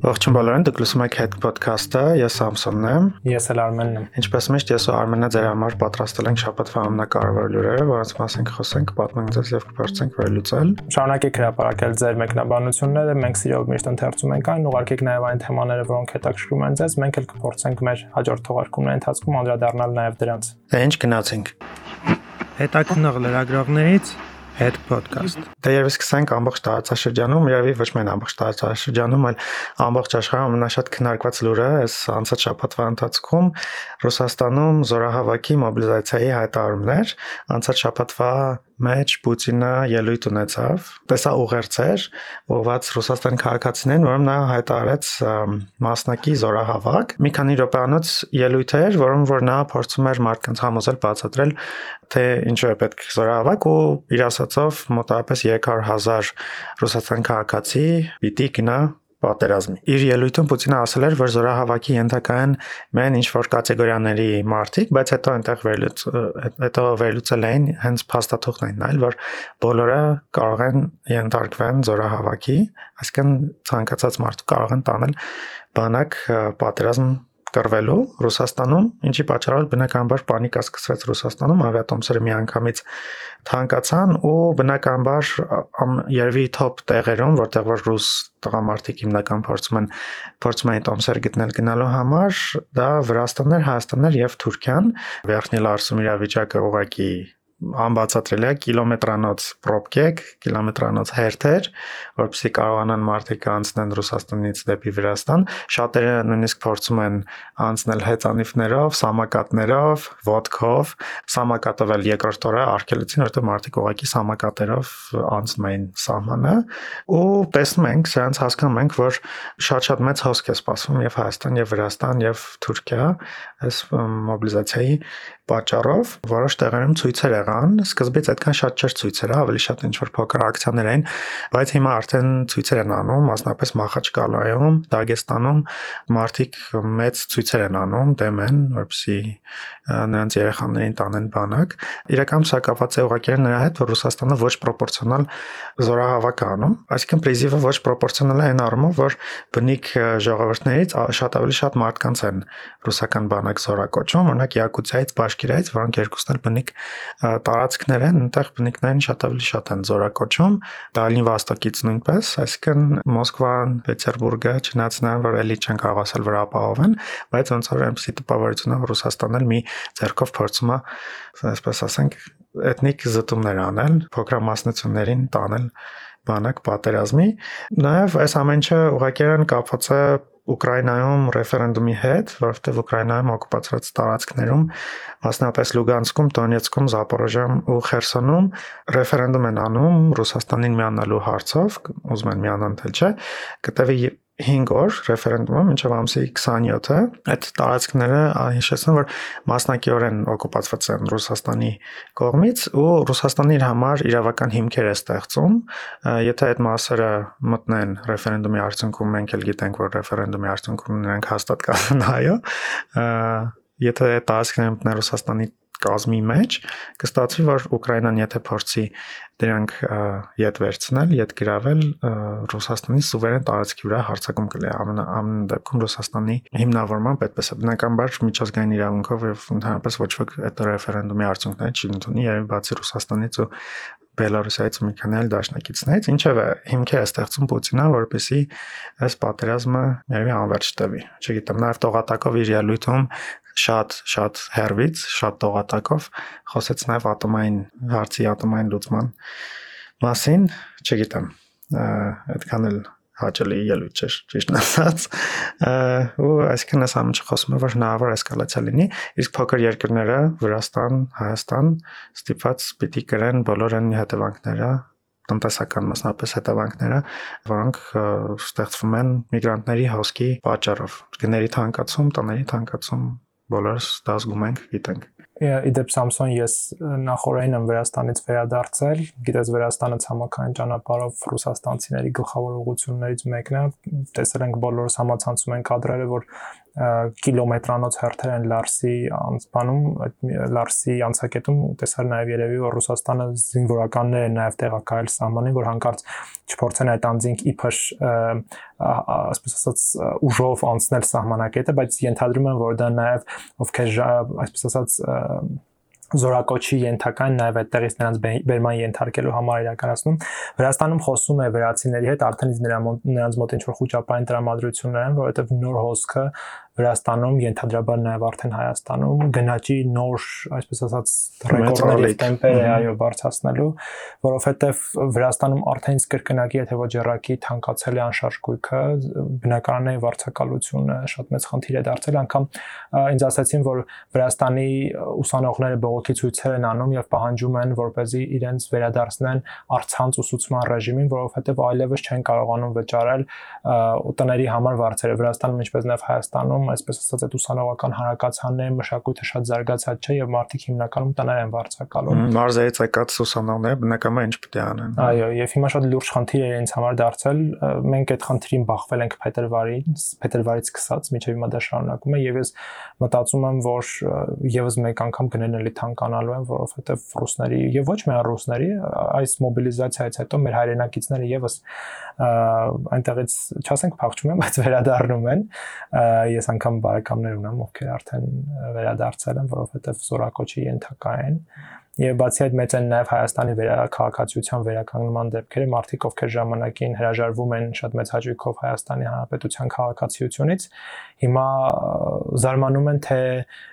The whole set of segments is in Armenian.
Ողջույն բոլորին, դուք լսում եք Head Podcast-ը, ես Սամսոնն եմ։ Ես էլ Արմենն եմ։ Ինչպես միշտ ես ու Արմենը ձեր համար պատրաստել ենք շաբաթվա ամենակարևոր լուրերը, որոնց մասին կխոսենք, պատմենք ձեզ եւ կփորձենք վերլուծել։ Շարունակեք հրապարակել ձեր մեկնաբանությունները, մենք սիրով միշտ ընթերցում ենք այն, ուղարկեք նաեւ այն թեմաները, որոնք հետաքրքրում են ձեզ, մենք էլ կփորձենք մեր հաջորդ թողարկումների ընթացքում անդրադառնալ նաեւ դրանց։ Դե ինչ գնացինք։ Հետաքնող լրագրողներից Head Podcast։ Դե երբ սկսենք ամբողջ տարածաշրջանում, երևի ոչ միայն ամբողջ տարածաշրջանում, այլ ամբողջ աշխարհում ամենաշատ քննարկված լուրը այս անցած շաբաթվա ընթացքում Ռուսաստանում զորահավաքի մոբիլիզացիայի հայտարարումներ, անցած շաբաթվա մեջ Պուտինը ելույթ ունեցավ, տեսա ուղերձեր, ուղված Ռուսաստան քաղաքացիներին, որում նա հայտարարեց մասնակի զորահավաք։ Մի քանի րոպեանոց ելույթ էր, որում որ նա փորձում էր մարդկանց համոզել բացատրել, թե ինչու է պետք զորահավաք ու իր ասածով մոտավորապես 300.000 ռուսաստան քաղաքացի պիտի գնա պատերազմի։ Իր ելույթում Պուտինը ասել էր, որ զորահավաքի ենթակայեն մեն ինչ որ կատեգորիաների մարդիկ, բայց հետո այնտեղ վերլուծ հետո վերլուծել էին հենց փաստաթուղթն այն այլ, որ բոլորը կարող են ենթարկվեն զորահավաքի, այսինքն ցանկացած մարդ կարող են տանել բանակ պատերազմ կռվելու Ռուսաստանում, ինչի պատճառով բնականաբար պանիկա սկսվեց Ռուսաստանում, ավիատոմսերը միանգամից թանկացան ու բնականաբար երևի top տեղերում, որտեղ որ ռուս տղամարդիկ հիմնական փորձում են փորձում են տոմսեր գտնել գնալու համար, դա Վրաստաններ, Հայաստաններ եւ Թուրքիան։ Վերջնի լարսում իրավիճակը ուղակի անբացատրելի է կիլոմետրանոց պրոբկեք, կիլոմետրանոց հերթեր, որովհետեւ կարողանան մարդիկ անցնեն Ռուսաստանից դեպի Վրաստան։ Շատերը նույնիսկ փորձում են անցնել հեծանիվներով, սամակատներով, ոդկով, սամակատով էլ երկրորդ օրը արկելեցին, որովհետեւ մարդիկ ուղակի սամակատերով անցնում էին սահմանը ու տեսնում ենք, սրանց հասկանում ենք, որ շատ-շատ մեծ հոսք է սպասվում եւ Հայաստան եւ Վրաստան եւ Թուրքիա այս մոբիլիզացիայի պատճառով որոշ տեղերում ցույցեր եղան, սկզբից այդքան շատ չէր ցույցերը, ավելի շատ ինչ որ փոքր ակցիաներ էին, բայց հիմա արդեն ցույցեր են անում, մասնապես Մախաչկալայում, Դագեստանում մարդիկ մեծ ցույցեր են անում, դեմ են, որպեսզի նրանց երեխաներին տանեն բանակ։ Իրականում սա կապված է ուղղակի նրա հետ, որ Ռուսաստանը ոչ պրոպորցիոնալ զորահավաք է անում, այսինքն պրիզիվը ոչ պրոպորցիոնալ է այն առումով, որ բնիկ ժողովուրդներից շատ ավելի շատ մարդկանց են ռուսական բանակ զորակոչում, օրինակ Յակուցիայից, Բաշկիրայից, որոնք երկուսն էլ բնիկ տարածքներ են, այնտեղ բնիկներին շատ ավելի շատ են զորակոչում, Դալին Վաստոկից նույնպես, այսինքն Մոսկվան, Պետերբուրգը, չնայած նրան, որ էլի չեն կարող ասել վրա ապահովեն, բայց ոնց որ այնպեսի տպավորություն է, որ Ռուսաստանն էլ մի ձեռքով փորձում է, այսպես ասենք, էթնիկ զտումներ անել, փոքրամասնություններին տանել բանակ պատերազմի։ Նաև այս ամեն ինչը ուղղակիորեն կապված է Ուկրաինայում ռեֆերենդումի հետ, որովհետև Ուկրաինայում օկուպացված տարածքներում, մասնապես Լուգանսկում, Դոնեցկում, Զապորոժիայում ու Խերսոնում ռեֆերենդում են անում Ռուսաստանին միանալու հարցով, ուզում են միանան թե չէ, կտևի 5 օր ռեֆերենդումը մինչև ամսի 27-ը այդ տարածքները հիշեցնում որ մասնակիորեն օկուպացված են Ռուսաստանի կողմից ու Ռուսաստանը իր համար իրավական հիմքեր է ստեղծում եթե այդ մասերը մտնեն ռեֆերենդումի արդյունքում մենք էլ գիտենք որ ռեֆերենդումի արդյունքում նրանք հաստատ կան այո եթե տարածքները մտնեն Ռուսաստանի կազմի մեջ կստացվի որ Ուկրաինան եթե փորձի դրանք յետ վերցնել, յետ գրավել Ռուսաստանի սուվերեն տարածքի վրա հարցակում կլինի ամեն ամեն դեպքում Ռուսաստանի հիմնավորման պետպես է բնականաբար միջազգային իրավունքով եւ ընդհանրապես ոչ ոք այդ ռեֆերենդումի արդյունքները չի ընդունի երբ բացի Ռուսաստանից ու Բելարուսիայից մի քանի այլ դաշնակիցներից, ինչևէ հիմքեր է ստեղծում Պուտինը, որպեսզի այս պատերազմը երևի անverջ տևի։ Չգիտեմ, նաև տողատակով իր ելույթում շատ շատ հերվից, շատ տողատակով խոսեց նաև ատոմային հարցի ատոմային լուծման մասին, չգիտեմ, այդքան էլ հաճելի ելույթ չէր ճիշտ ասած ու այսինքն այս ամենը խոսում է որ հնարավոր էսկալացիա լինի իսկ փոքր երկրները Վրաստան, Հայաստան ստիպված պիտի կրեն բոլոր այն հետևանքները տնտեսական մասնապես հետևանքները, որոնք ստեղծվում են միգրանտների հոսքի պատճառով։ Գների թանկացում, տների թանկացում, բոլորս դա զգում ենք, գիտենք։ Իդեպ Samsung ես նախորդին եմ Վրաստանից վերադարձել, գիտես Վրաստանը ցամաքային ճանապարհով ռուսաստանցիների գլխավոր ուղություններից մեկն է։ Տեսել ենք բոլորս համացանցում են կադրերը, որ կիլոմետրանոց հերթեր են Լարսի անցանում, այդ Լարսի անցակետում տեսար նաև երևի որ Ռուսաստանը զինվորականներ են նաև տեղակայել սահմանին, որ հանկարծ չփորձեն այդ անձինք իբր ասես ասած ուժով անցնել սահմանակետը, բայց ենթադրում եմ որ դա նաև ովքեր այսպես ասած զորակոչի ենթական նաև այդտեղից նրանց բերման ենթարկելու համար իրականացնում Վրաստանում խոսում է վրացիների հետ արդեն իսկ նրանց մոտ ինչ որ խոճապային տրամադրություններ են որովհետև նոր հոսքը Վրաստանում, ենթադրաբար նաև արդեն Հայաստանում գնաճի նոր, այսպես ասած, ռեկորդների տեմպեր է այո բարձրացնելու, որովհետև Վրաստանում արդեն իսկ կրկնակի եթե ոչ երակի թանկացել է անշարժ գույքը, բնականաբար վարձակալությունը շատ մեծ խնդիր է դարձել, անգամ ինձ ասացին, որ Վրաստանի ուսանողները բողոքի ցույցեր են անում եւ պահանջում են, որպեսզի իրենց վերադարձնեն արցանց ուսուցման ռեժիմին, որովհետև այլևս չեն կարողանում վճարել տների համար վարձերը Վրաստանում, ինչպես նաև Հայաստանում այսպես ասած այդ ուսանողական հանրակացարանների մշակույթը շատ զարգացած չէ եւ մարդիկ հիմնականում տներ են վարձակալում։ Մարզերից եկած ուսանողները բնականաբար ինչ պետք է անեն։ Այո, եւ հիմա շատ լուրջ խնդիր է ինձ համար դարձել։ Մենք այդ խնդրին բախվել ենք փետրվարից, փետրվարից սկսած, մինչեւ հիմա դա շարունակում է եւ ես մտածում եմ, որ եւս մեկ անգամ գնեն էլի թանկանալու են, որովհետեւ ռուսների եւ ոչ միայն ռուսների այս մոբիլիզացիայից հետո մեր հայրենակիցները եւս այնտեղից չասենք փախչում են, բայց վերադառնում են։ Ես անգամ բարեկամներ ունեմ, ովքեր արդեն վերադարձել են, որովհետև զորակոչի ենթակա են։ Եվ բացի այդ մեծ են նաև Հայաստանի վերաքաղաքացիության վերականգնման դեպքերը, մարդիկ ովքեր ժամանակին հրաժարվում են շատ մեծ հաճույքով Հայաստանի Հանրապետության քաղաքացիությունից, հիմա զարմանում են թե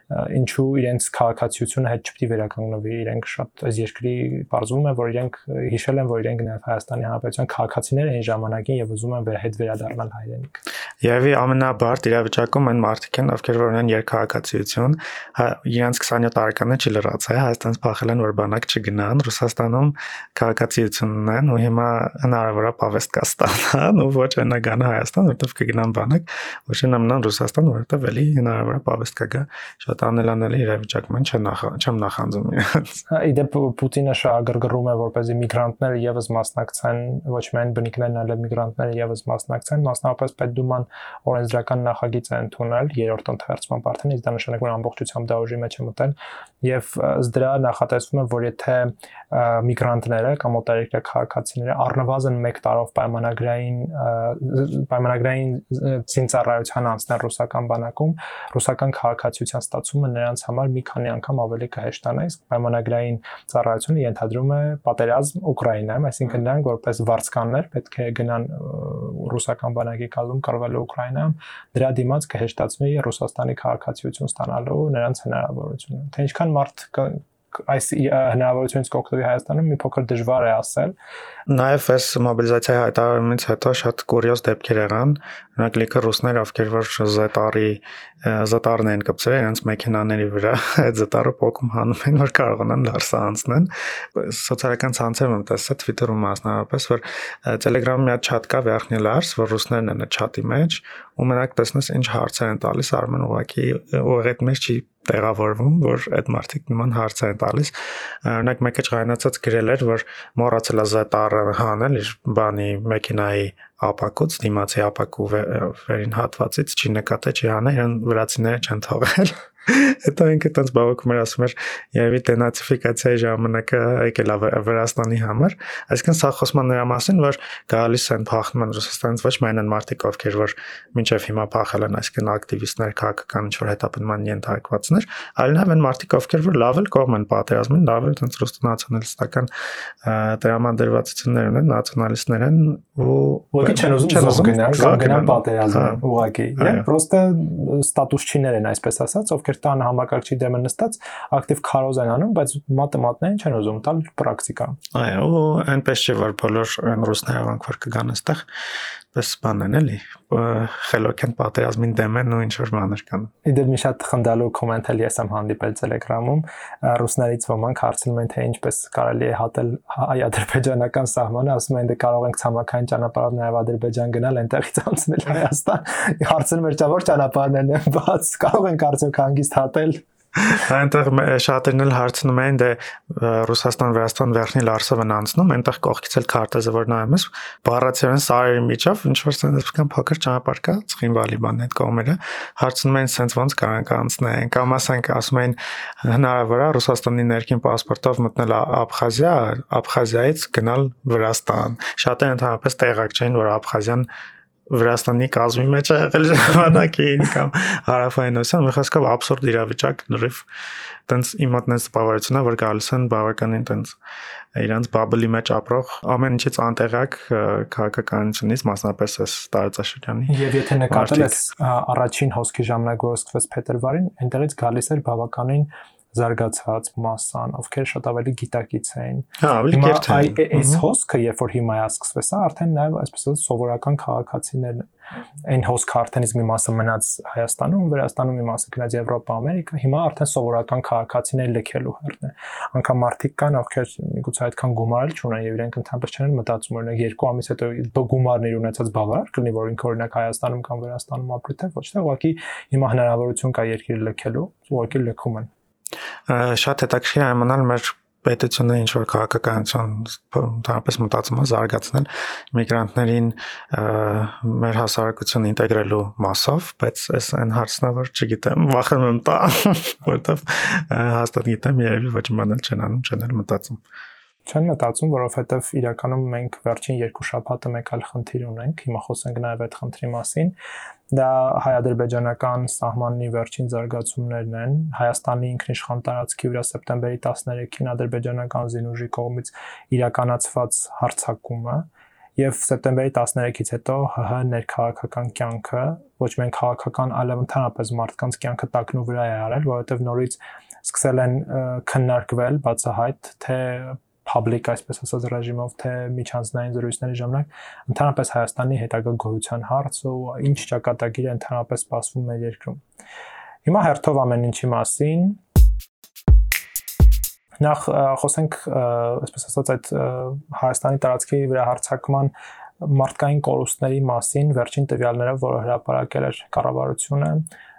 ինչու իրենց քաղաքացիությունը հետ չպետք է վերականգնվի, իրենք շատ այս երկրի բարձում է, որ իրենք հիշել են, որ իրենք նաև Հայաստանի Հանրապետության քաղաքացիներ են ժամանակին եւ ուզում են վեր հետ վերադառնալ հայրենիք։ Եվ ամենաբարդ իրավիճակում են մարդիկ են, ովքեր որ ունեն երկհաղաքացիություն, հա, իրենց 27 տարեկանը չլրացել, Հայաստանից փախել են, որ բանակ չգնան, Ռուսաստանում քաղաքացիություն ունեն ու հիմա հնարավոր է պավեստ կա ստանան ու ոչ այնական Հայաստան, որտեղ կգնան բանակ, ոչ այնամնան Ռուսաստան, որտեղ էլի հնարավոր է պավեստ կա գա շատ անելանելի իրավիճակում են, չեմ նախ չեմ նախանձում իրենց։ Հա, իդեպ Պուտինը շահագրգռում է, որպեսզի միգրանտները եւս մասնակցեն, ոչ միայն բնիկներն, այլև միգրանտները եւս մասնակցեն, մասնավորապես Պետդուման օրենսդրական նախագիծ է ընդունել երրորդ ընթերցման արդեն, իսկ դա նշանակում է ամբողջությամբ դա ուժի մեջ է մտել եւ դրա նախատեսվում է, որ եթե միգրանտները կամ օտարերկրյա քաղաքացիները առնվազն 1 տարով պայմանագրային պայմանագրային ցինցառայության անցնեն ռուսական բանակում, ռուսական քաղաքացիության ստացումը նրանց համար մի քանի անգամ ավելի կհեշտանա, իսկ պայմանագրային ծառայությունը ենթադրում է պատերազմ Ուկրաինայում, այսինքն նրանք որպես վարձկաններ պետք է գնան ռուսական բանակի կազմում կռվելու Ուկրաինայում, դրա դիմաց կհեշտացվի Ռուսաստանի քաղաքացիություն ստանալու նրանց հնարավորությունը։ Թե ինչքան մարդ այս հնարավորությունից կօգտվի Հայաստանում մի փոքր դժվար է ասել։ Նաև այս մոբիլիզացիայի հայտարարումից հետո շատ կուրիոզ դեպքեր եղան։ Օրինակ լիքը ռուսներ, ովքեր որ զետարի զետարն են կպցրել իրենց մեքենաների վրա, այդ զետարը փոքում հանում են, որ կարողանան լարսը անցնեն։ Սոցիալական ցանցերում եմ տեսա Twitter-ում մասնավորապես, որ Telegram-ի մի հատ chat կա վերջնի լարս, որ ռուսներն են այդ chat-ի մեջ, ու մենակ տեսնես ինչ հարցեր են տալիս, Արմեն ուղակի այդ մեջ չի տեղավորվում, որ այդ մարդիկ նման հարցեր են տալիս։ Օրինակ մեկը ջղայնացած գրել էր, որ մոռացել է զետարը հանել իր բանի մեքենայի ապակուց, դիմացի ապակու վերին հատվածից չի նկատել, չի հանել, իրեն վրացիները չեն թողել։ Հետո ինքը տենց բավական էր ասում էր, երևի դենացիֆիկացիայի ժամանակը եկել է Վրաստանի համար, այսինքն սա խոսման նրա մասին, որ գալիս են փախնում են Ռուսաստանից ոչ միայն են մարդիկ, ովքեր որ մինչև հիմա փախել են, այսինքն ակտիվիստներ, քաղաքական ինչ-որ հետապնդման ենթարկվածներ, այլ նաև են մարդիկ, ովքեր որ լավ էլ կողմ են պատերազմին, լավ էլ տենց ռուս նացիոնալիստական տրամադրվածություններ ունեն, նացիոնալիստներ են ու ուղղակի չեն ուզում գնալ գնալ պատերազմ ուղղակի։ Եվ պրոստը ստատուսչիներ են, այսպես ասած, ովքեր ովքեր տան համակարգչի դեմը նստած ակտիվ քարոզ են անում, բայց մաթեմատիկային չեն ուզում տալ պրակտիկա։ Այո, այնպես չէ որ բոլոր ռուսները ոնք որ կգան այստեղ, պես բան են էլի, խելոք են պատերազմին դեմ են ու ինչ որ բաներ կան։ Իդեպ մի շատ խնդալու կոմենտ էլ ես եմ հանդիպել Telegram-ում, ռուսներից ոմանք հարցնում են թե ինչպես կարելի է հատել հայ-ադրբեջանական սահմանը, ասում են դե կարող ենք ցամաքային ճանապարհով նաև Ադրբեջան գնալ, այնտեղից անցնել Հայաստան։ Հարցնում եմ, ճա որ ճանապարհն են բաց, կարող ենք արդյոք հանգիստ հատել Հա, այնտեղ շատերն էլ հարցնում են, դե Ռուսաստան Վրաստան վերջնի Լարսովն անցնում, այնտեղ կողքից էլ քարտեզը որ նայում ես, բառացիորեն սարերի միջով ինչ որ sense կան փոքր ճանապարհ կա Ղինվալի բանն այդ կողմերը, հարցնում են sense ոնց կարող անցնեն, կամ ասենք ասում են հնարավոր է Ռուսաստանի ներքին паспортով մտնել Աբխազիա, Աբխազիայից գնալ Վրաստան։ Շատերը ընդհանրապես տեղակ չեն, որ Աբխազիան Վրաստանի կազմի մեջ է եղել ժամանակին կամ հարավային Ասիան, մի խոսքով абսուրդ իրավիճակ լրիվ տենց իմ մոտ նես բավարարությունա որ գալիս են բավականին տենց իրանց բաբլի մեջ ապրող ամեն ինչից անտեղակ քաղաքականությունից մասնապես էս տարածաշրջանի եւ եթե նկատել ես առաջին հոսքի ժամանակ որ սկսվեց փետրվարին այնտեղից գալիս էր բավականին զարգացած մասան, ովքեր շատ ավելի գիտակից էին։ Հա, ավելի կերտ է։ Այս հոսքը, երբ որ հիմա է սկսվեց, արդեն նաև այսպես ասած սովորական քաղաքացիներն այն հոսքը արդեն իսկ մի մասը մնաց Հայաստանում, Վրաստանում մի մասը գնաց Եվրոպա, Ամերիկա, հիմա արդեն սովորական քաղաքացիներ լքելու հերթն է։ Անկամ մարդիկ կան, ովքեր միգուցե այդքան գումարել չունեն եւ իրենք ընդհանրապես չեն մտածում օրինակ երկու ամիս հետո գումարներ ունեցած բավարար կլինի, որ ինքը օրինակ Հայաստանում կամ Վրաստանում ապրի թե ոչ թե ուղղակի հիմա հնարավորություն կա երկիրը լքելու, ուղղակի լքում են շատ հետաքրքիր է իմանալ մեր պետությունը ինչ որ քաղաքականություն ընդհանրապես մտածում է զարգացնել միգրանտներին մեր հասարակություն ինտեգրելու մասով, բայց այս այն հարցն է, որ չգիտեմ, վախենում եմ տա, որովհետև հաստատ գիտեմ, երևի ոչ իմանալ չեն անում, չեն էլ մտածում չեն մտածում, որովհետև իրականում մենք վերջին երկու շաբաթը մեկ այլ խնդիր ունենք, հիմա խոսենք նաև այդ խնդրի մասին, Դա հայ-ադրբեջանական սահմանի վերջին զարգացումներն են։ Հայաստանի ինքնիշխան տարածքի վրա սեպտեմբերի 13-ին ադրբեջանական զինուժի կողմից իրականացված հարձակումը եւ սեպտեմբերի 13-ից հետո ՀՀ ներքաղաքական կյանքը ոչ միայն քաղաքական, այլև ընդհանրապես մարդկանց կյանքը տակնու վրա է արել, որովհետեւ նորից սկսել են քննարկվել բացահայտ թե public այսպես ասած ռեժիմով թե միջանձնային զրույցների ժամանակ ընդհանրապես Հայաստանի հետագա գոյության հարց ու ինչ ճակատագիր է ընդհանրապես սպասվում մեր երկրում։ Հիմա հերթով ամեն ինչի մասին նախ խոսենք այսպես ասած այդ Հայաստանի տարածքի վրա հարցակման մարդկային կորուստների մասին վերջին տվյալները, որը հրապարակել էր կառավարությունը,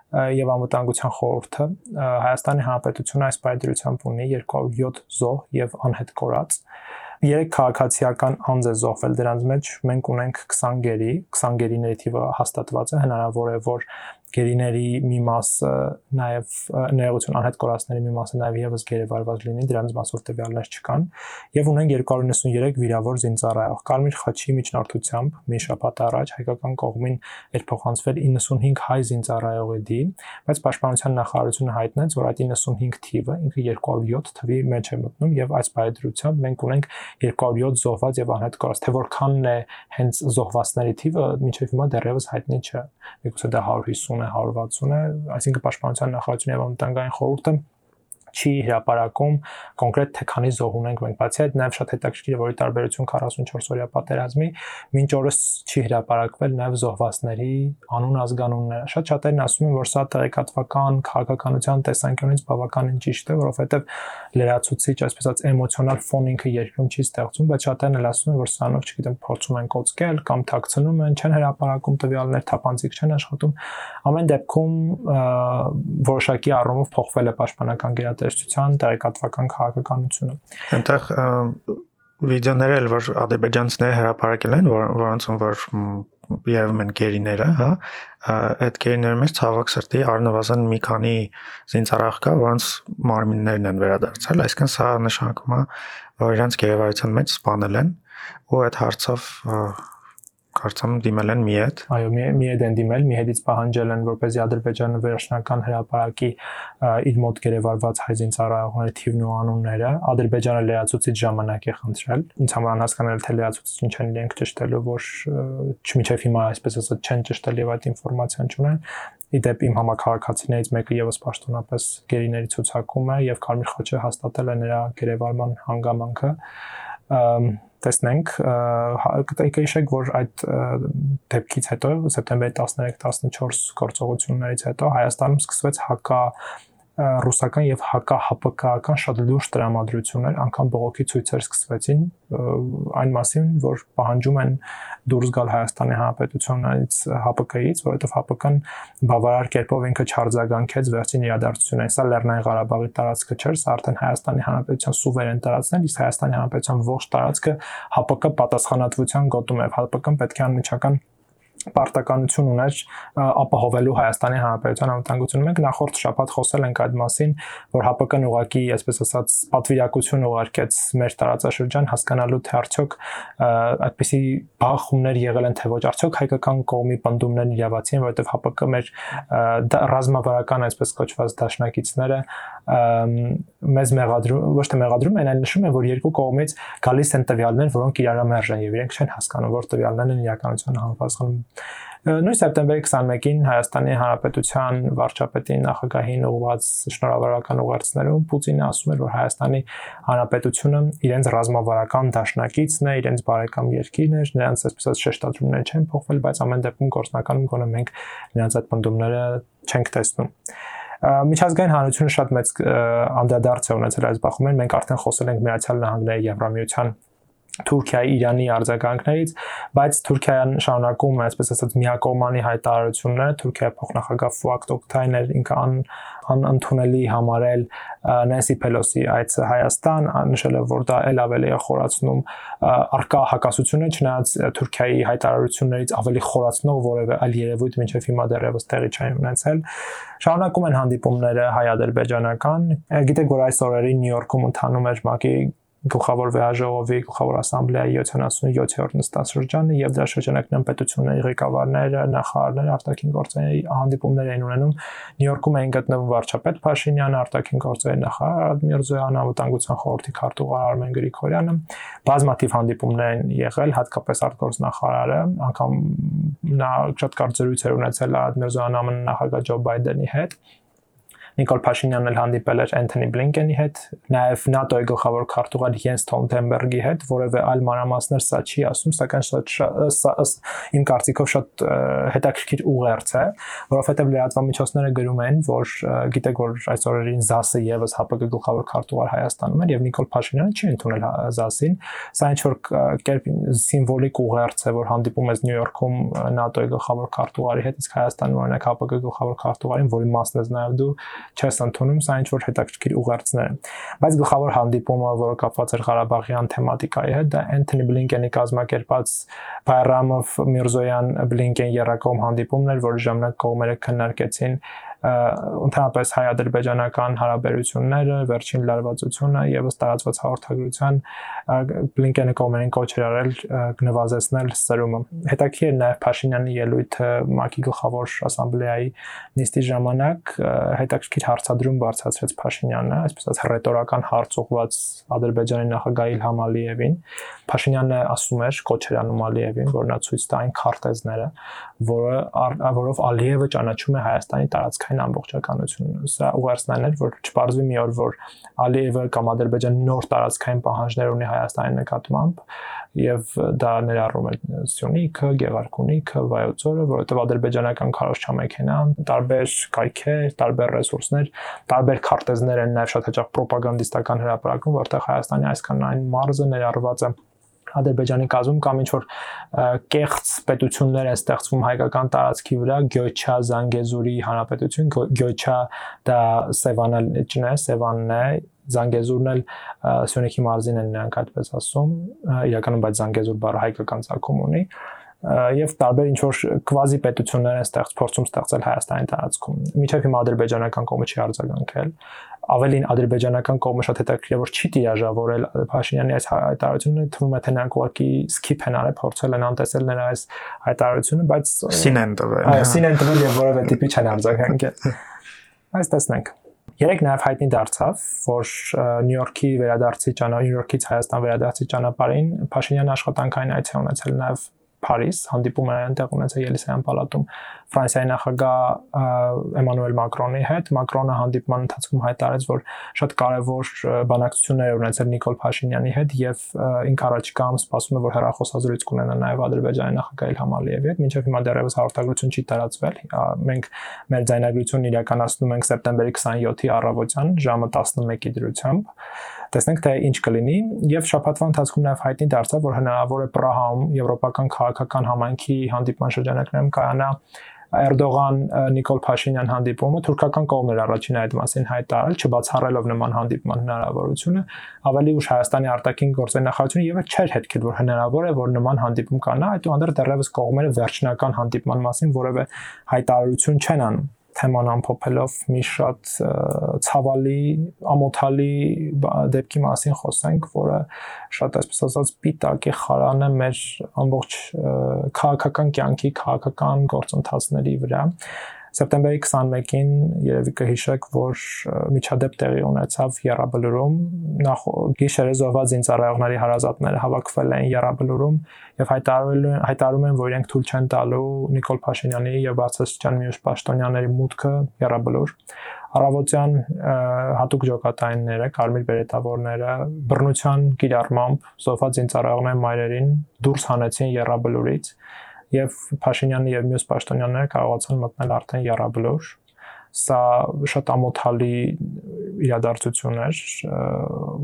եւ անվտանգության խորհուրդը Հայաստանի Հանրապետությունը այս պայդրությամբ ունի 207 զոհ եւ անհետ կորած երեք քաղաքացիական անձ է զոհվել դրանց մեջ մենք ունենք 20 գերի 20 գերիների թիվը հաստատված է հնարավոր է որ գերիների մի մասը նաև ներողություն անհետ կորածների մի մասը նաև եւս գերեվարված լինի, դրանց մասով տվյալներ չկան, եւ ունեն 293 վիրավոր զինծառայող։ Կարմիր խաչի միջնորդությամբ մի շաբաթ առաջ հայկական կողմին էր փոխանցվել 95 հայ զինծառայողի դի, բայց պաշտպանության նախարարությունը հայտնեց, որ այդ 95 թիվը ինքը 207 թվի մեջ է մտնում եւ այս բայդրությամբ մենք ունենք 207 զոհված եւ անհետ կորած, թե որքանն է հենց զոհվածների թիվը, մինչեւ հիմա դեռևս հայտնի չէ։ Միգուցե դա 150 150 է, 160 է, այսինքն պաշտպանության նախարարությունը եւ անվտանգային խորհուրդը չի հրապարակում կոնկրետ թե քանի զոհ ունենք մենք, բացի այդ նաև շատ հետաքրքիր է, որ ի տարբերություն 44 օրյա պատերազմի մինչ օրս չի հրապարակվել նաև զոհվածների անուն ազգանունները։ Շատ շատերն ասում են, որ սա տեղեկատվական քաղաքականության տեսանկյունից բավականին ճիշտ է, որովհետև լրացուցիչ, այսպես ասած, էմոցիոնալ ֆոն ինքը երկրում չի ստեղծում, բայց շատերն էլ ասում են, որ սրանով, չգիտեմ, փորձում են կոծկել կամ թաքցնում են, չեն հրապարակում տվյալներ, թափանցիկ չեն աշխատում։ Ամեն դեպքում որոշակի առումով փոխվել է պաշտպանական գերատեսչությունը տնտեսչության տեղեկատվական քաղաքականությունը։ Այնտեղ վիդեոներ էլ որ ադրբեջանցիները հրապարակել են, որ որոնց որ երևում են գերիները, հա, այդ գերիների մեջ ցավոք սրտի առնվազն մի քանի զինծառայող կա, որոնց մարմիններն են վերադարձել, այսինքն սա նշանակում է, որ իրancs գերեվարության մեջ սպանել են ու այդ հարցով կարծեմ դիմել են մի հետ։ Այո, մի մի հետ են դիմել, մի հետից պահանջել են, որպեսզի Ադրբեջանը վերջնական հրապարակի իր մոտ գերեվարված հայ զինծառայողների թիվն ու անունները։ Ադրբեջանը լրացուցիչ ժամանակ է խնդրել։ Ինձ համար անհասկանալի թե լրացուցիչ ինչ են իրենք ճշտելու, որ չմիջև հիմա այսպես ասած չեն ճշտել եւ այդ ինֆորմացիան չունեն իդեպ իմ համակարգացիներից մեկը եւս պաշտոնապես գերիների ցուցակում է եւ Կարմիր խաչը հաստատել է նրա գերեվարման հանգամանքը տեսնենք կհիշեք որ այդ դեպքից հետո սեպտեմբերի 13-14 գործողություններից հետո Հայաստանում սկսվեց հակա ռուսական եւ հակա-ՀՊԿ-ական շատ լուրջ տրամադրություններ, անգամ բողոքի ցույցեր սկսվեցին այն մասին, որ պահանջում են դուրս գալ Հայաստանի Հանրապետությունից ՀՊԿ-ից, որովհետեւ ՀՊԿ-ն բավարար կերպով ինքը չարձագանքեց վերջին իրադարձություններին։ Սա Լեռնային Ղարաբաղի տարածքը չէր, սա արդեն Հայաստանի Հանրապետության սուվերեն տարածքն է, իսկ Հայաստանի Հանրապետության ողջ տարածքը ՀՊԿ պատասխանատվության գոտում է։ ՀՊԿ-ն պետք է անմիջական պարտականություն ուներ ապահովելու Հայաստանի Հանրապետության անվտանգությունը։ Մենք նախորդ շաբաթ խոսել ենք այդ մասին, որ ՀԱՊԿ-ն ուղակի, այսպես ասած, պատվիրակություն ուղարկեց մեր տարածաշրջան հասկանալու թե արդյոք այդպիսի բախումներ եղել են թե ոչ, արդյոք հայկական կողմի բնդումներն իրավացի են, որովհետև ՀԱՊԿ մեր ռազմավարական այսպես կոչված դաշնակիցները մեզ մեղադրում, ոչ թե մեղադրում են, այլ նշում են, որ երկու կողմից գալիս են տվյալներ, որոնք իրարամերժ են եւ իրենք չեն հասկանում, որ տվյալներն են իրականության համապատասխանում Նույն սեպտեմբերի 21-ին Հայաստանի Հանրապետության վարչապետի նախագահին ուղված շնորհավորական ուղերձներում Պուտինը ասում էր, որ Հայաստանի Հանրապետությունը իրենց ռազմավարական դաշնակիցն է, իրենց բարեկամ երկիրն է, նրանց այսպես շեշտադրումներ չեն փոխվել, բայց ամեն դեպքում գործնականում գոնե մենք նրանց այդ բնդումները չենք տեսնում միջազգային հանրությունը շատ մեծ անդրադարձ է ունեցել այս բախումին մենք արդեն խոսել ենք Միացյալ Նահանգների Եվրամիության Թուրքիայի Իրանի արձագանքներից, բայց Թուրքիան շարունակում է, այսպես ասած, միակողմանի հայտարարությունները, Թուրքիայի փոխնախագահ Ֆուակ Տոկտայներ ինքը ան անընդունելի համարել Նենսի Պելոսի այցը Հայաստան, նշել է, որ դա ել ավելի է խորացնում արկա հակասությունը, չնայած Թուրքիայի հայտարարություններից ավելի խորացնող որևէ այլ երևույթ մինչև հիմա դեռևս տեղի չեն ունեցել։ Շարունակում են հանդիպումները հայ-ադրբեջանական։ Գիտեք, որ այս օրերին Նյու Յորքում ընթանում էր ՄԱԿ-ի գլխավոր վեաժողովի գլխավոր ասամբլեայի 77-րդ նստաշրջանը եւ դրա շրջանակներում պետությունների ղեկավարները, նախարարները, արտաքին գործերի հանդիպումներ էին ունենում։ Նյու Յորքում էին գտնվում վարչապետ Փաշինյանը, արտաքին գործերի նախարար Միրզոյանը, անվտանգության խորհրդի քարտուղար Արմեն Գրիգորյանը։ Բազմաթիվ հանդիպումներ են եղել, հատկապես արտգործ նախարարը, անգամ նա շատ կարճ զրույցեր ունեցել Արդ Միրզոյանը նախագահ Ջո Բայդենի հետ Նիկոլ Փաշինյանն էլ հանդիպել էր Անթոնի Բլինկենի հետ, նաև ՆԱՏՕ-ի գլխավոր քարտուղար Յենս Ստոլտենբերգի հետ, որևէ այլ մանրամասներ սա չի ասում, սակայն շատ իմ կարծիքով շատ հետաքրքիր ուղերձ է, որովհետև լրատվամիջոցները գրում են, որ գիտեք որ այս օրերին ԶԱՍ-ը եւս ՀԱՊԿ գլխավոր քարտուղար Հայաստանում էր եւ Նիկոլ Փաշինյանը չի ընդունել ԶԱՍ-ին, սա ինչ որ կերպ սիմվոլիկ ուղերձ է, որ հանդիպում ես Նյու Յորքում ՆԱՏՕ-ի գլխավոր քարտուղարի հետ, իսկ Հայաստանում օրինակ ՀԱՊԿ գլխավոր քարտուղարին, որի մասն ես նաև դու չես ընդունում, սա ինչ որ հետաքրքիր ուղերձներ են։ Բայց գլխավոր հանդիպումը, որը կապված էր Ղարաբաղյան թեմատիկայի հետ, դա Անթոնի Բլինկենի կազմակերպած Բայրամով Միրզոյան Բլինկեն երակոմ հանդիպումն էր, որի ժամանակ կողմերը քննարկեցին ընդհանրապես հայ-ադրբեջանական հարաբերությունները, վերջին լարվածությունը եւս տարածված հաղորդագրության Բլինկենը կողմերին կոչ էր արել նվազեցնել սրումը։ Հետաքրքիր է նաեւ Փաշինյանի ելույթը ՄԱԿ-ի գլխավոր ասամբլեայի նիստի ժամանակ հետաքրքիր հարցադրում բարձրացրեց Փաշինյանը, այսպես ասած ռետորական հարց ուղված Ադրբեջանի նախագահ Իլհամ Ալիևին։ Փաշինյանը ասում էր կոչ էր անում Ալիևին, որ նա ցույց տա այն քարտեզները, որը որով Ալիևը ճանաչում է Հայաստանի տարածքային ամբողջականությունը։ Սա ուղերձն էր, որ չպարզվի մի օր, որ Ալիևը կամ Ադրբեջանը նոր տարածքային պահանջներ ունի Հայաստանի նկատմամբ եւ դա ներառում է Սյունիքը, Գեղարքունիքը, Վայոցորը, որովհետեւ ադրբեջանական քարոշչամեքենան, տարբեր կայքեր, տարբեր ռեսուրսներ, տարբեր քարտեզներ են նաեւ շատ հաճախ ռոպագանդիստական հրապարակում, որտեղ Հայաստանի այսքան այն մարզը ներառված է Ադրբեջանի կազմում կամ ինչ որ կեղծ պետություններ են ստեղծվում հայկական տարածքի վրա, Գյոչա, Զանգեզուրի հանրապետություն, Գյոչա դա Սևանալիչն է, Սևանն է, Զանգեզուրն էլ Սյունիքի մարզին են նրանք այդպես ասում, իրականում բայց Զանգեզուր բառը հայկական ցակում ունի եւ տարբեր ինչ որ կվազի պետություններ են ստեղծ փորձում ստեղծել Հայաստանի տարածքում։ Միջև հիմա ադրբեջանական կողմը չի արձագանքել, ավելին ադրբեջանական կողմը շատ հետաքրքիր է որ չի տիրաժավորել Փաշինյանի այս հայտարարությունը թվում է թե նրանք ուղղակի skip են արել փորձել են անտեսել նրա այս հայտարարությունը բայց սին են տվել այո սին են տվել եւ որևէ տիպի չեն արձագանքել այս տեսնենք Երեք նաև հայտնի դարձավ, որ Նյու Յորքի վերադարձի ճանապարհ, Նյու Յորքից Հայաստան վերադարձի ճանապարհին Փաշինյանը աշխատանքային այց է ունեցել նաև Փարիզ, հանդիպում է այնտեղ ունեցել Ելիսեյան պալատում Ֆրանսիայի նախագահ Էմանուել Մակրոնի հետ։ Մակրոնը հանդիպման ընթացքում հայտարարեց, որ շատ կարևոր բանակցություններ ունեցել Նիկոլ Փաշինյանի հետ եւ ինք առաջիկայում սպասում է, որ հերախոսազրույց կունենա նաեւ Ադրբեջանի նախագահ Իլհամ Ալիևի հետ, մինչեւ հիմա դեռևս հաղորդագրություն չի տարածվել։ Մենք մեր ձայնագրությունն իրականացնում ենք սեպտեմբերի 27-ի առավոտյան ժամը 11-ի դրությամբ տեսնենք թե ինչ կլինի եւ շաբաթվա ընթացքում նաեւ հայտնի դարձավ որ հնարավոր է Պրահայում եվրոպական քաղաքական համայնքի հանդիպման շրջանակներում կայանա Էրդողան Նիկոլ Փաշինյան հանդիպումը թուրքական կողմն էր առաջին այդ մասին հայտարարել, չբացառելով նման հանդիպման հնարավորությունը, ավելի ուշ Հայաստանի արտաքին գործերի նախարարությունը եւս չէր հետքել, որ հնարավոր է, որ նման հանդիպում կանա, այդուհանդերձ դեռևս կողմերը վերջնական հանդիպման մասին որևէ հայտարարություն չեն անում թեման ամփոփելով մի շատ ցավալի, ամոթալի դեպքի մասին խոսենք, որը շատ այսպես ասած պիտակ է խարանը մեր ամբողջ քաղաքական կյանքի, քաղաքական գործընթացների վրա Սեպտեմբերի 21-ին երևի կհիշեք, որ միջադեպ տեղի ունեցավ Եռաբլուրում, նախ գիշերը զոհված զինծառայողների հարազատները հավաքվել են Եռաբլուրում եւ հայտարարել հայտարարում են, որ իրենք թույլ չեն տալու Նիկոլ Փաշինյանի եւ Բացասյան մյուս պաշտոնյաների մուտքը Եռաբլուր առավոտյան հատուկ ջոկատայինները, կարմիր բերետավորները բռնության կիրառմամբ զոհված զինծառայողների մայրերին դուրս հանեցին Եռաբլուրից եւ Փաշինյանը եւ մյուս պաշտոնյաները կարողացան մտնել արդեն Եռաբլոր սա շատ ամոթալի իրադարձություն էր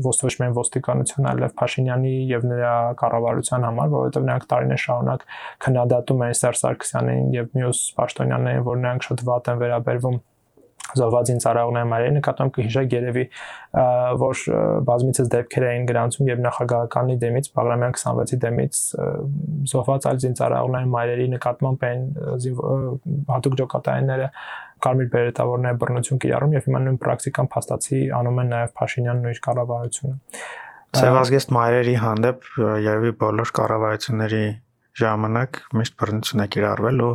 ոչ միայն ոստիկանության, այլև Փաշինյանի եւ նրա կառավարության համար, որովհետեւ նրանք տարիներ շարունակ քննադատում էին Սերժ Սարգսյանին եւ մյուս պաշտոնյաներին, որ նրանք շատ վատ են վերաբերվում զոհվածին ծառայողների մարերի նկատմամբ կհիշեք երևի որ բազմիցս դեպքեր էին գրանցում եւ նախագահականի դեմից Բաղրամյան 26-ի դեմից զոհված այլ զինծառայողների մարերի նկատմամբ են հատուկ ջոկատայինները կարմիր բերետավորների բռնություն կիրառում եւ հիմա նույն պրակտիկան փաստացի անում են նաեւ Փաշինյանն ու իր կառավարությունը Սևազգեստ մայրերի հանդեպ երևի բոլոր կառավարությունների ժամանակ միշտ բռնություն է կիրառվել ու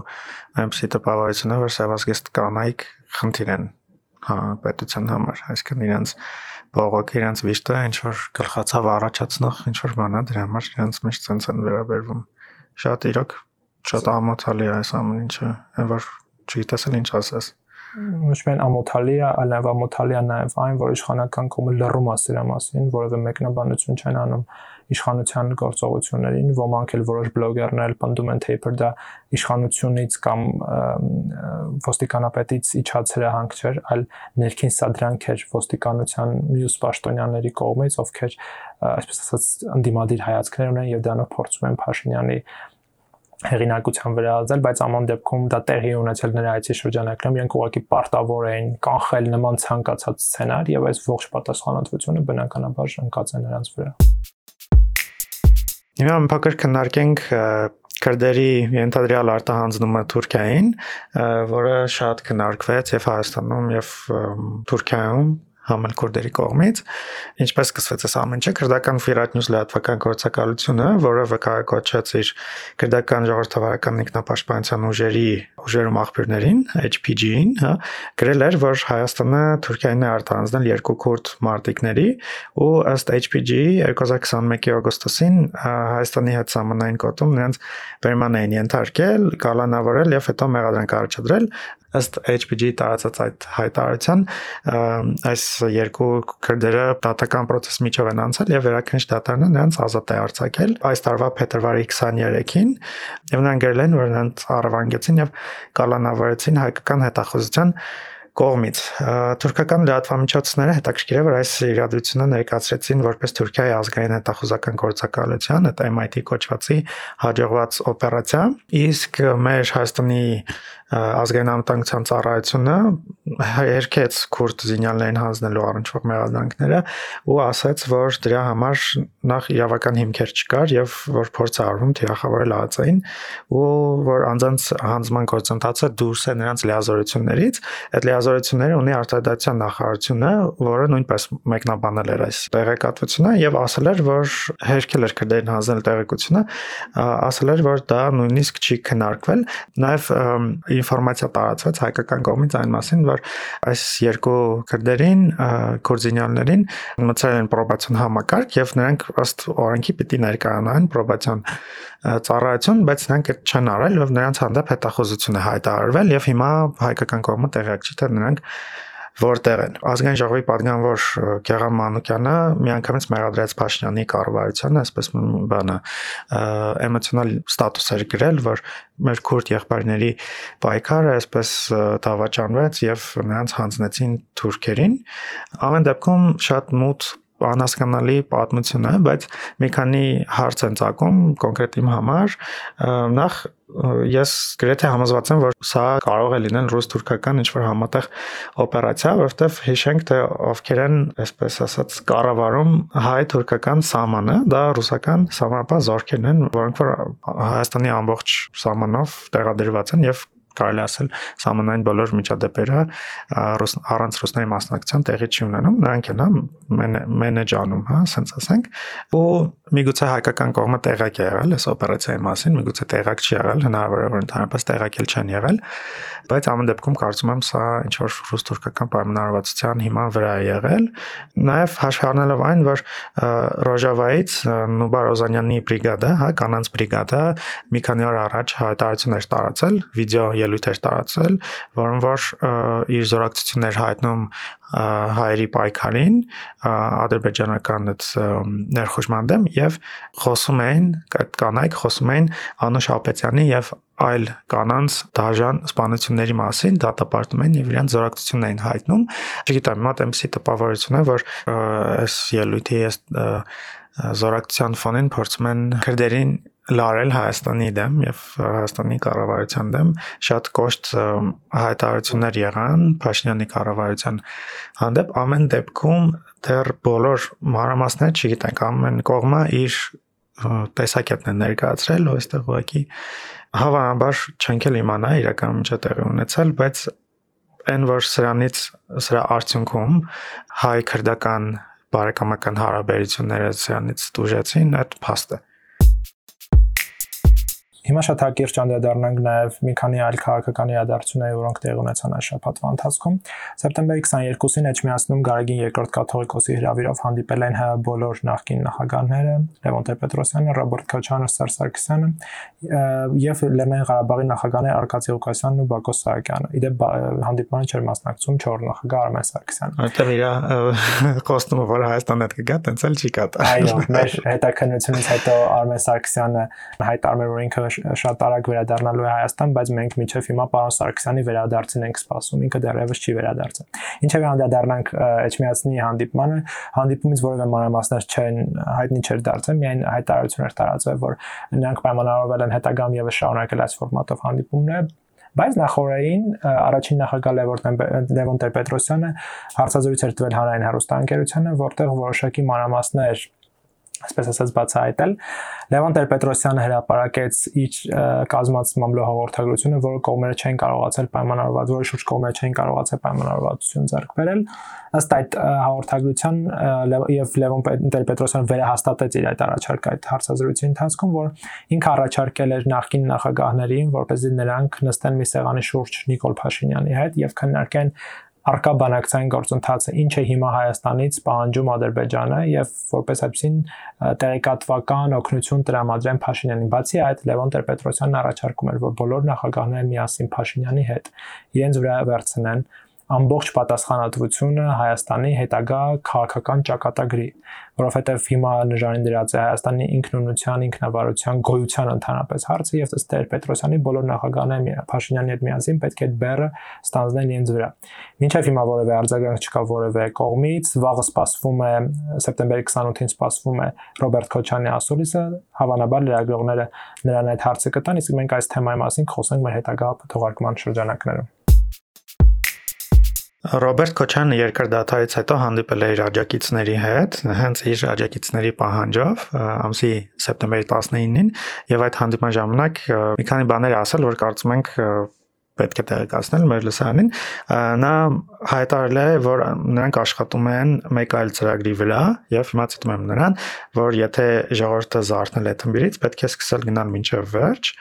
տպավորություն է որ սևազգեստ կանայք խնդիր են հա պետության համար այսինքն իրենց բողոք իրենց վիշտը ինչ որ գլխացավ առաջացնող ինչ որ բան է դրա համար իրենց միշտ ցենց են վերաբերվում շատ իրոք շատ ամոթալի է այս ամեն ինչը որ չգիտես ինչ ասես ոչ միայն ամոթալի է, այլ նաև ամոթալի է նաև այն, որ իշխանական կողմը լռում է սրա մասին, որովհետեւ մեկնաբանություն չեն անում իշխանության գործողություններին, ոմանք էլ որոշ բլոգերներ պնդում են թե իբր դա իշխանությունից կամ ոստիկանապետից իջած հրահանգ չէր, այլ ներքին սադրանք էր ոստիկանության մյուս պաշտոնյաների կողմից, ովքեր այսպես ասած անդիմադիր հայացքներ ունեն եւ դրանով փորձում են Փաշինյանի հեղինակության վրա ազդել, բայց ամեն դեպքում դա տեղի ունեցել նրա այցի շրջանակներում, իրենք ուղղակի պարտավոր էին կանխել նման ցանկացած սցենար եւ այս ողջ պատասխանատվությունը բնականաբար ընկած է նրանց վրա։ Հիմա մի փոքր քննարկենք քրդերի ենթադրյալ արտահանձնումը Թուրքիային, որը շատ քննարկվեց եւ Հայաստանում եւ Թուրքիայում համել քուրդերի կողմից ինչպես սկսվեց այս ամեն ինչը քրդական News լրատվական գործակալությունը, որը վկայակոչեց իր քրդական ժողովրդավարական ինքնապաշտպանության ուժերի ուժերում աղբյուրներին, HPG-ին, հա, գրել էր, որ Հայաստանը Թուրքիային է արտահանձնել երկու քուրդ մարտիկների ու ըստ HPG-ի 2021-ի օգոստոսին Հայաստանի հետ սահմանային կոթում նրանց վերման էին ենթարկել, կալանավորել եւ հետո մեղադրանք առաջադրել ըստ HPG տարածած այդ հայտարարության այս երկու քրդերը դատական process միջով են անցել եւ վերաքննիչ դատարանը նրանց ազատ է արձակել այս տարվա փետրվարի 23-ին եւ նրանք գրել են որ նրանց առավանգեցին եւ կալանավորեցին հայկական հետախուզության կողմից թուրքական լրատվամիջոցները հետաքրքիր է որ այս իրադրությունը ներկայացրեցին որպես Թուրքիայի ազգային հետախուզական գործակալության, այդ MIT կոչվածի հաջողված օպերացիա, իսկ մեր Հայաստանի ազգային անվտանգության ծառայությունը երկեց քուրդ զինյալներին հանձնելու առնչվող մեղադրանքները ու ասաց, որ դրա համար նախ իրավական հիմքեր չկար եւ որ փորձ արվում թիրախավորել ԱԱՑ-ին ու որ անձանց հանձնման գործընթացը դուրս է նրանց լիազորություններից, այդ լիազորությունները ունի արտադրության նախարարությունը, որը նույնպես մեկնաբանել էր այս տեղեկատվությունը եւ ասել էր, որ հերքել էր քրդերին հանձնել տեղեկությունը, ասել էր, որ դա նույնիսկ չի քննարկվել, նաեւ ինֆորմացիա տարածվեց հայկական կողմից այն մասին, որ այս երկու քրդերին, կուրզինյաններին մցրել են պրոբացիոն համակարգ եւ նրանք ըստ օրենքի պիտի ներկայանան պրոբացիոն ծառայություն, բայց նրանք այդ չեն արել եւ նրանց հանդեպ հետախուզություն է հայտարարվել եւ հիմա հայկական կողմը տեղյակ չի թե նրանք որտեղ են։ Ազգային ժողովի падգամավոր Գեգամ Մանուկյանը միանգամից մեղադրեց Փաշինյանի կառավարությանը, այսպես բանը էմոցիոնալ ստատուս էր գրել, որ մեր քուրդ եղբայրների պայքարը այսպես դավաճանվեց եւ նրանց հանձնեցին թուրքերին։ Ամեն դեպքում շատ մութ անհասկանալի պատմություն է, բայց մի քանի հարց են ցակում կոնկրետ իմ համար։ Նախ ես գրեթե համոզված եմ, որ սա կարող է լինել ռուս-թուրքական ինչ-որ համատեղ օպերացիա, որովհետև հիշենք, թե ովքեր են, այսպես ասած, կառավարում հայ-թուրքական սահմանը, դա ռուսական սահմանապահ զորքերն են, որոնք որ Հայաստանի ամբողջ սահմանով տեղադրված են եւ կարելի ասել սահմանային բոլոր միջադեպերը առանց ռուսների մասնակցության տեղի չի ունենում նրանք են հա մենեջ անում հա ասենց ասենք ու միգուցե հայկական կողմը տեղակ է եղել այս օպերացիայի մասին միգուցե տեղակ չի եղել հնարավոր է որ ընդհանրապես տեղակել չեն եղել բայց ամեն դեպքում կարծում եմ սա ինչ որ ռուս-թուրքական պայմանավորվածության հիման վրա է եղել նաև հաշվի առնելով այն որ Ռոժավայից Նուբար Օզանյանի բրիգադը հա կանանց բրիգադը մի քանի օր առաջ հայտարարություն էր տարածել վիդեո ելույթ էր տարածել, որոնց որ իր զորակցություններ հայտնում հայերի պայքարին ադրբեջանական այդ ներխուժման դեմ եւ խոսում էին կանայք խոսում էին Անուշ Ապետյանի եւ այլ կանանց դաժան սպանությունների մասին դատապարտում են եւ իրենց զորակցությունն էին հայտնում չգիտեմ մոտ այնպեսի տպավորություն է որ այս ելույթի այս զորակցության ֆոնին փորձում են քրդերին լարել Հայաստանի դեմ եւ Հայաստանի կառավարության դեմ շատ կոշտ հայտարարություններ եղան Փաշինյանի կառավարության հանդեպ ամեն դեպքում դեռ բոլոր մանրամասները չգիտենք ամեն կողմը իր տեսակետն է ներկայացրել ու այստեղ ուղղակի հավանաբար չենք էլ իմանա իրական ինչ է տեղի ունեցել բայց այն որ սրանից սրա արդյունքում հայ քրդական բարեկամական հարաբերությունները սրանից դուժեցին այդ փաստ է Հիմա շատ հակիրճ անդրադառնանք նաև մի քանի այլ քաղաքական իրադարձությունների, որոնք տեղի ունեցան այս շաբաթվա ընթացքում։ Սեպտեմբերի 22-ին Էջմիածնում Գարեգին երկրորդ կաթողիկոսի հրավիրով հանդիպել են ՀՀ բոլոր նախկին նախագահները՝ Լևոն Տեր-Պետրոսյանը, Ռոբերտ Քոչարյանը, Սերժ Սարգսյանը եւ Լեռնային Ղարաբաղի նախագահները Արկադի Ղուկասյանն ու Բակո Սահակյանը։ Իդեպ հանդիպմանը չէր մասնակցում 4 նախագահ Արմեն Սարգսյանը։ Որտեղ իր կոստյումը, որ Հայաստան հետ կգա, տենց էլ չի կատա։ Այո, մեր հետաքննությունից հետո Արմեն Սարգսյանը հայտարարել որ ինքը շատ արագ վերադառնալու է Հայաստան, բայց մենք միջև հիմա պարոն Սարգսյանի վերադարձին ենք սպասում, ինքը դեռևս չի վերադարձել։ Ինչևէ անդրադառնանք Էջմիածնի հանդիպմանը, հանդիպումից որևէ մանրամասներ չեն հայտնի չէր դարձել, միայն հայտարարություններ տարածվել, որ նրանք պայմանավորվել են հետագամ եւս շարունակել այս ֆորմատով հանդիպումները, բայց նախորդային առաջին նախագահ Լևոն Տեր-Պետրոսյանը հարցազրույց էր տվել հանրային հեռուստաընկերությանը, որտեղ որոշակի մանրամասներ այսպես ասած բացահայտել Լևոն Տեր-Պետրոսյանը հրապարակեց իր կազմած մամլո հաղորդագրությունը, որը կողմերը չեն կարողացել պայմանավորված, որը շուրջ կողմերը չեն կարողացել պայմանավորվածություն ձեռք բերել։ Ըստ այդ հաղորդագրության եւ Լևոն Տեր-Պետրոսյանը վերահաստատեց իր այդ առաջարկը այդ հարցազրույցի ընթացքում, որ ինքը առաջարկել էր նախկին նախագահներին, որպեսզի նրանք նստեն մի սեղանի շուրջ Նիկոլ Փաշինյանի հետ եւ քննարկեն արկա բանակցային գործընթացը ինչ է հիմա Հայաստանից պահանջում Ադրբեջանը եւ որպես այդպեսին տեղեկատվական օգնություն տրամադրեն Փաշինյանին բացի այդ Լևոն Տեր-Պետրոսյանն առաջարկում էր որ բոլոր նախագահները միասին Փաշինյանի հետ իրենց վրա վերցնեն ամբողջ պատասխանատվությունը Հայաստանի հետագա քաղաքական ճակատագրի, որովհետև հիմա նժանին դրած է Հայաստանի ինքնունության, ինքնավարության, գոյության ընդհանրապես հարցը եւ ըստ Տեր Պետրոսյանի բոլոր նախագահները Փաշինյանի հետ միասին պետք է այդ բեռը ստանձնեն իրենց վրա։ Մինչև հիմա որևէ արձագանք չկա որևէ կողմից, վաղը սպասվում է սեպտեմբերի 28-ին սպասվում է Ռոբերտ Քոչյանի ասուլիսը, հավանաբար լրագրողները նրան այդ հարցը կտան, իսկ մենք այս թեմայի մասին խոսենք մեր հետագա թողարկման շրջանակներում։ Ռոբերտ Քոչյանը երկար դաթարից հետո հանդիպել է իր աջակիցների հետ, հենց իր աջակիցների պահանջով ամսի սեպտեմբերի 19-ին եւ այդ հանդիպման ժամանակ մի քանի բաներ ասել, որ կարծում ենք պետք է տեղեկացնել մեր լսարանին նա հայտարարել է որ նրանք աշխատում են մեկ այլ ծրագրի վրա եւ հիմա ցիտում եմ նրան որ եթե ժողովուրդը զարթնել է թմբիրից պետք է սկսել գնալ մինչև վերջ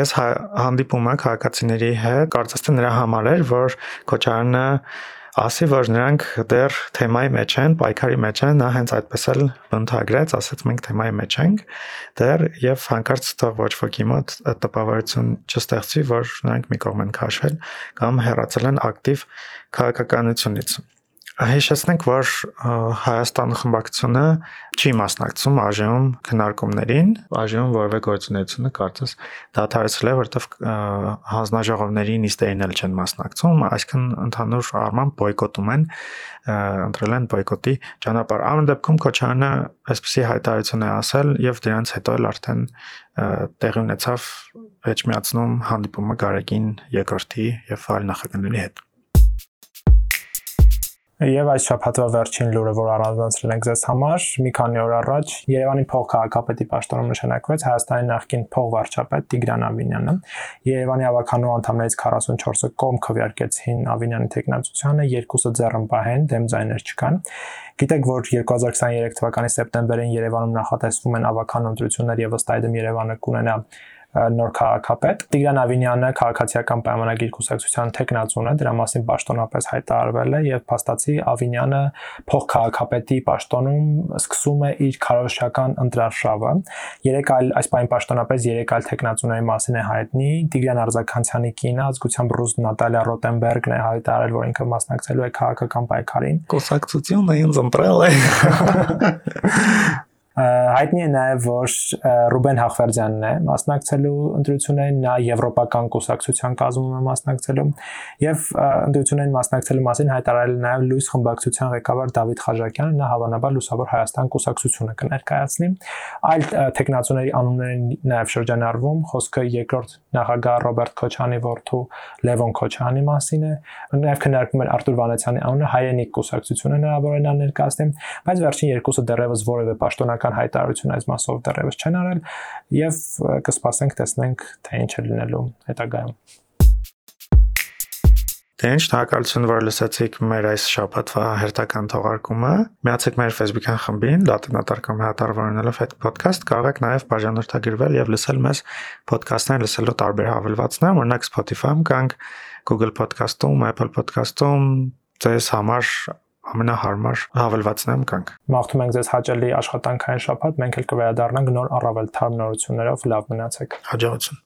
այս հանդիպումը քաղաքացիների հետ կարծես թե նրա համար էր որ Քոչարյանը ասի որ նրանք դեռ թեմայի մեջ են, պայքարի մեջ են, նա հենց այդպես էլ ընդհանրեց, ասաց մենք թեմայի մեջ ենք դեռ եւ հանկարծ թող ոչ ոքի մոտ տպավորություն չստեղծվի, որ նրանք մի կողմ են քաշվել կամ հեռացել են ակտիվ քաղաքականությունից հիշեցնենք, որ Հայաստան խմբակցությունը չի մասնակցում ԱԺ-ում քննարկումներին, ԱԺ-ում որևէ գործունեությունը կարծես դադարեցրել է, որովհետև հանձնաժողովների նիստերին էլ չեն մասնակցում, այսինքն ընդհանուր առմամբ բոյկոտում են, ընտրել են բոյկոտի ճանապարհ։ Ամեն դեպքում Քոչարյանը այսպեսի հայտարարություն է ասել եւ դրանից հետո էլ արդեն տեղի ունեցավ էջմիածնում հանդիպումը Գարեգին երկրորդի եւ այլ նախագծների հետ։ Եվ այս շաբաթվա վերջին լուրը, որ առանձնացրել ենք ձեզ համար, մի քանի օր առաջ Երևանի փոխքաղաքապետի պաշտոնում նշանակվեց Հայաստանի նախկին փոխվարչապետ Տիգրան Ավինյանը։ Երևանի ավականու անդամներից 44-ը կողմ քվեարկեցին Ավինյանի տեխնացությանը, երկուսը ձեռնպահ են, դեմ ձայներ չկան։ Գիտեք, որ 2023 թվականի սեպտեմբերին Երևանում նախատեսվում են ավականու ընտրություններ եւ ըստ այդմ Երևանը կունենա նոր քաղաքապետ։ Տիգրան Ավինյանը քաղաքացիական պայմանագիր կուսակցության տեխնացուն է, դրա մասին պաշտոնապես հայտարարվել է եւ փաստացի Ավինյանը փոխքաղաքապետի պաշտոնում սկսում է իր քարոշչական ընտրարշավը։ Երեք այլ այս պայն պաշտոնապես երեք այլ տեխնացուների մասին է հայտնի։ Տիգրան Արզականցյանի կինը ազգությամբ ռուս Նատալիա Ռոտենբերգն է հայտարարել, որ ինքը մասնակցելու է քաղաքական պայքարին։ Կուսակցությունը ինձ ընտրել է։ Հայտնի է նաև, որ Ռուբեն Հախվերդյանն է մասնակցելու ընտրություններին, նա եվրոպական կուսակցության կազմում է մասնակցելու եւ ընտրություններին մասնակցելու մասին հայտարարել նաև Լուիս խմբակցության ղեկավար Դավիթ Խաչակյանը, նա հավանաբար Լուսավոր Հայաստան կուսակցությունը կներկայացնի։ Այլ տեխնացուների անուններին նաև շրջանառվում, խոսքը երկրորդ նախագահ Ռոբերտ Քոչյանի որդու Լևոն Քոչյանի մասին է, նաև քննարկվում էր Արտուր Վանեցյանի անունը հայերենի կուսակցությունը հնարավոր է նա ներկայացնի, բայց վերջին երկուսը դեռևս որևէ պաշտոնական օֆիցիալական հայտարարություն այս մասով դեռևս չեն արել եւ կսպասենք տեսնենք թե ինչ է լինելու հետագայում Դե ինչ շնորհակալություն, որ լսեցիք մեր այս շաբաթվա հերթական թողարկումը։ Միացեք մեր Facebook-յան խմբին, լատինատարկամ հատարվորնելով այդ podcast, կարող եք նաև բաժանորդագրվել եւ լսել մեզ podcast-ներ լսելու տարբեր հավելվածներ, օրինակ Spotify-ում կանք, Google Podcast-ում, Apple Podcast-ում, ձեզ համար ամենահարմար հավելվածներում կանք։ Մաղթում ենք ձեզ հաճելի աշխատանքային շաբաթ, մենք էլ կվերադառնանք նոր առավել թարմ նորություններով, լավ մնացեք։ Հաջողություն։